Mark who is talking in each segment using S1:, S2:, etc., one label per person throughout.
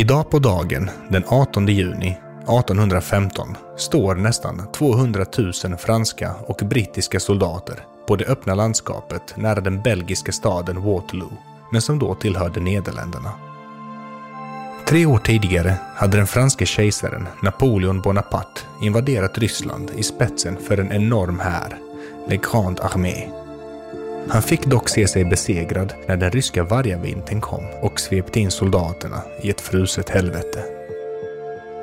S1: Idag på dagen, den 18 juni 1815, står nästan 200 000 franska och brittiska soldater på det öppna landskapet nära den belgiska staden Waterloo, men som då tillhörde Nederländerna. Tre år tidigare hade den franske kejsaren Napoleon Bonaparte invaderat Ryssland i spetsen för en enorm här, Le Grande Armée. Han fick dock se sig besegrad när den ryska vargavintern kom och svepte in soldaterna i ett fruset helvete.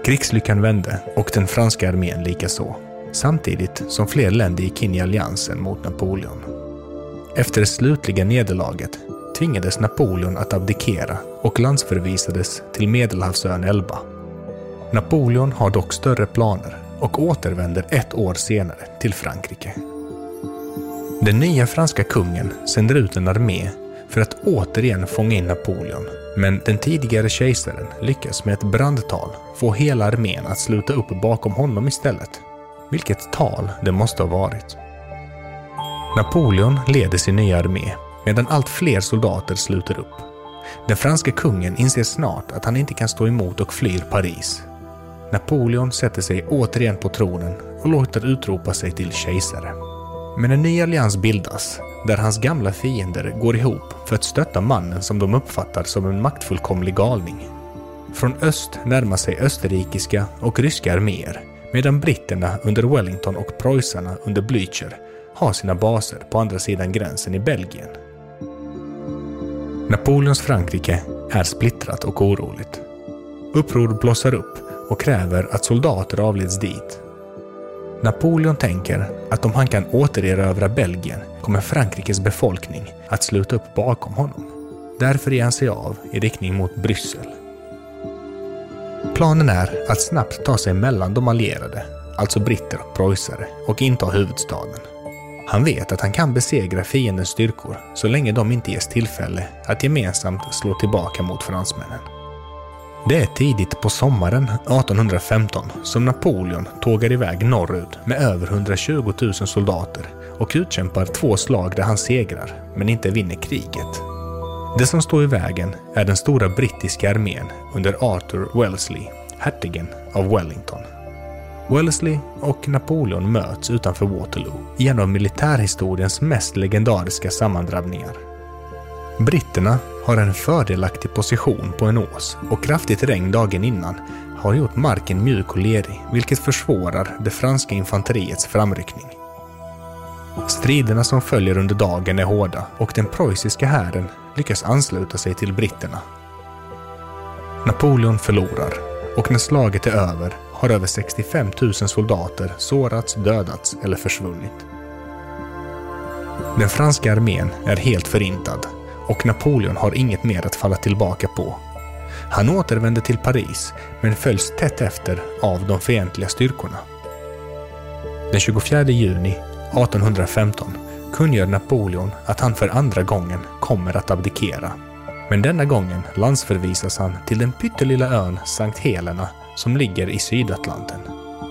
S1: Krigslyckan vände och den franska armén likaså, samtidigt som fler länder gick in i alliansen mot Napoleon. Efter det slutliga nederlaget tvingades Napoleon att abdikera och landsförvisades till Medelhavsön Elba. Napoleon har dock större planer och återvänder ett år senare till Frankrike. Den nya franska kungen sänder ut en armé för att återigen fånga in Napoleon. Men den tidigare kejsaren lyckas med ett brandtal få hela armén att sluta upp bakom honom istället. Vilket tal det måste ha varit. Napoleon leder sin nya armé medan allt fler soldater sluter upp. Den franske kungen inser snart att han inte kan stå emot och flyr Paris. Napoleon sätter sig återigen på tronen och låter utropa sig till kejsare. Men en ny allians bildas, där hans gamla fiender går ihop för att stötta mannen som de uppfattar som en maktfullkomlig galning. Från öst närmar sig österrikiska och ryska arméer, medan britterna under Wellington och preussarna under Blücher har sina baser på andra sidan gränsen i Belgien. Napoleons Frankrike är splittrat och oroligt. Uppror blossar upp och kräver att soldater avleds dit. Napoleon tänker att om han kan återerövra Belgien kommer Frankrikes befolkning att sluta upp bakom honom. Därför ger han sig av i riktning mot Bryssel. Planen är att snabbt ta sig mellan de allierade, alltså britter och preussare, och inta huvudstaden. Han vet att han kan besegra fiendens styrkor så länge de inte ges tillfälle att gemensamt slå tillbaka mot fransmännen. Det är tidigt på sommaren 1815 som Napoleon tågar iväg norrut med över 120 000 soldater och utkämpar två slag där han segrar, men inte vinner kriget. Det som står i vägen är den stora brittiska armén under Arthur Wellesley, hertigen av Wellington. Wellesley och Napoleon möts utanför Waterloo i en av militärhistoriens mest legendariska sammandrabbningar. Britterna har en fördelaktig position på en ås och kraftigt regn dagen innan har gjort marken mjuk och lerig, vilket försvårar det franska infanteriets framryckning. Striderna som följer under dagen är hårda och den preussiska hären lyckas ansluta sig till britterna. Napoleon förlorar och när slaget är över har över 65 000 soldater sårats, dödats eller försvunnit. Den franska armén är helt förintad och Napoleon har inget mer att falla tillbaka på. Han återvänder till Paris men följs tätt efter av de fientliga styrkorna. Den 24 juni 1815 kungör Napoleon att han för andra gången kommer att abdikera. Men denna gången landsförvisas han till den pyttelilla ön Sankt Helena som ligger i Sydatlanten.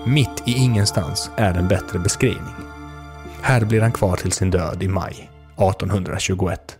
S1: Mitt i ingenstans är en bättre beskrivning. Här blir han kvar till sin död i maj 1821.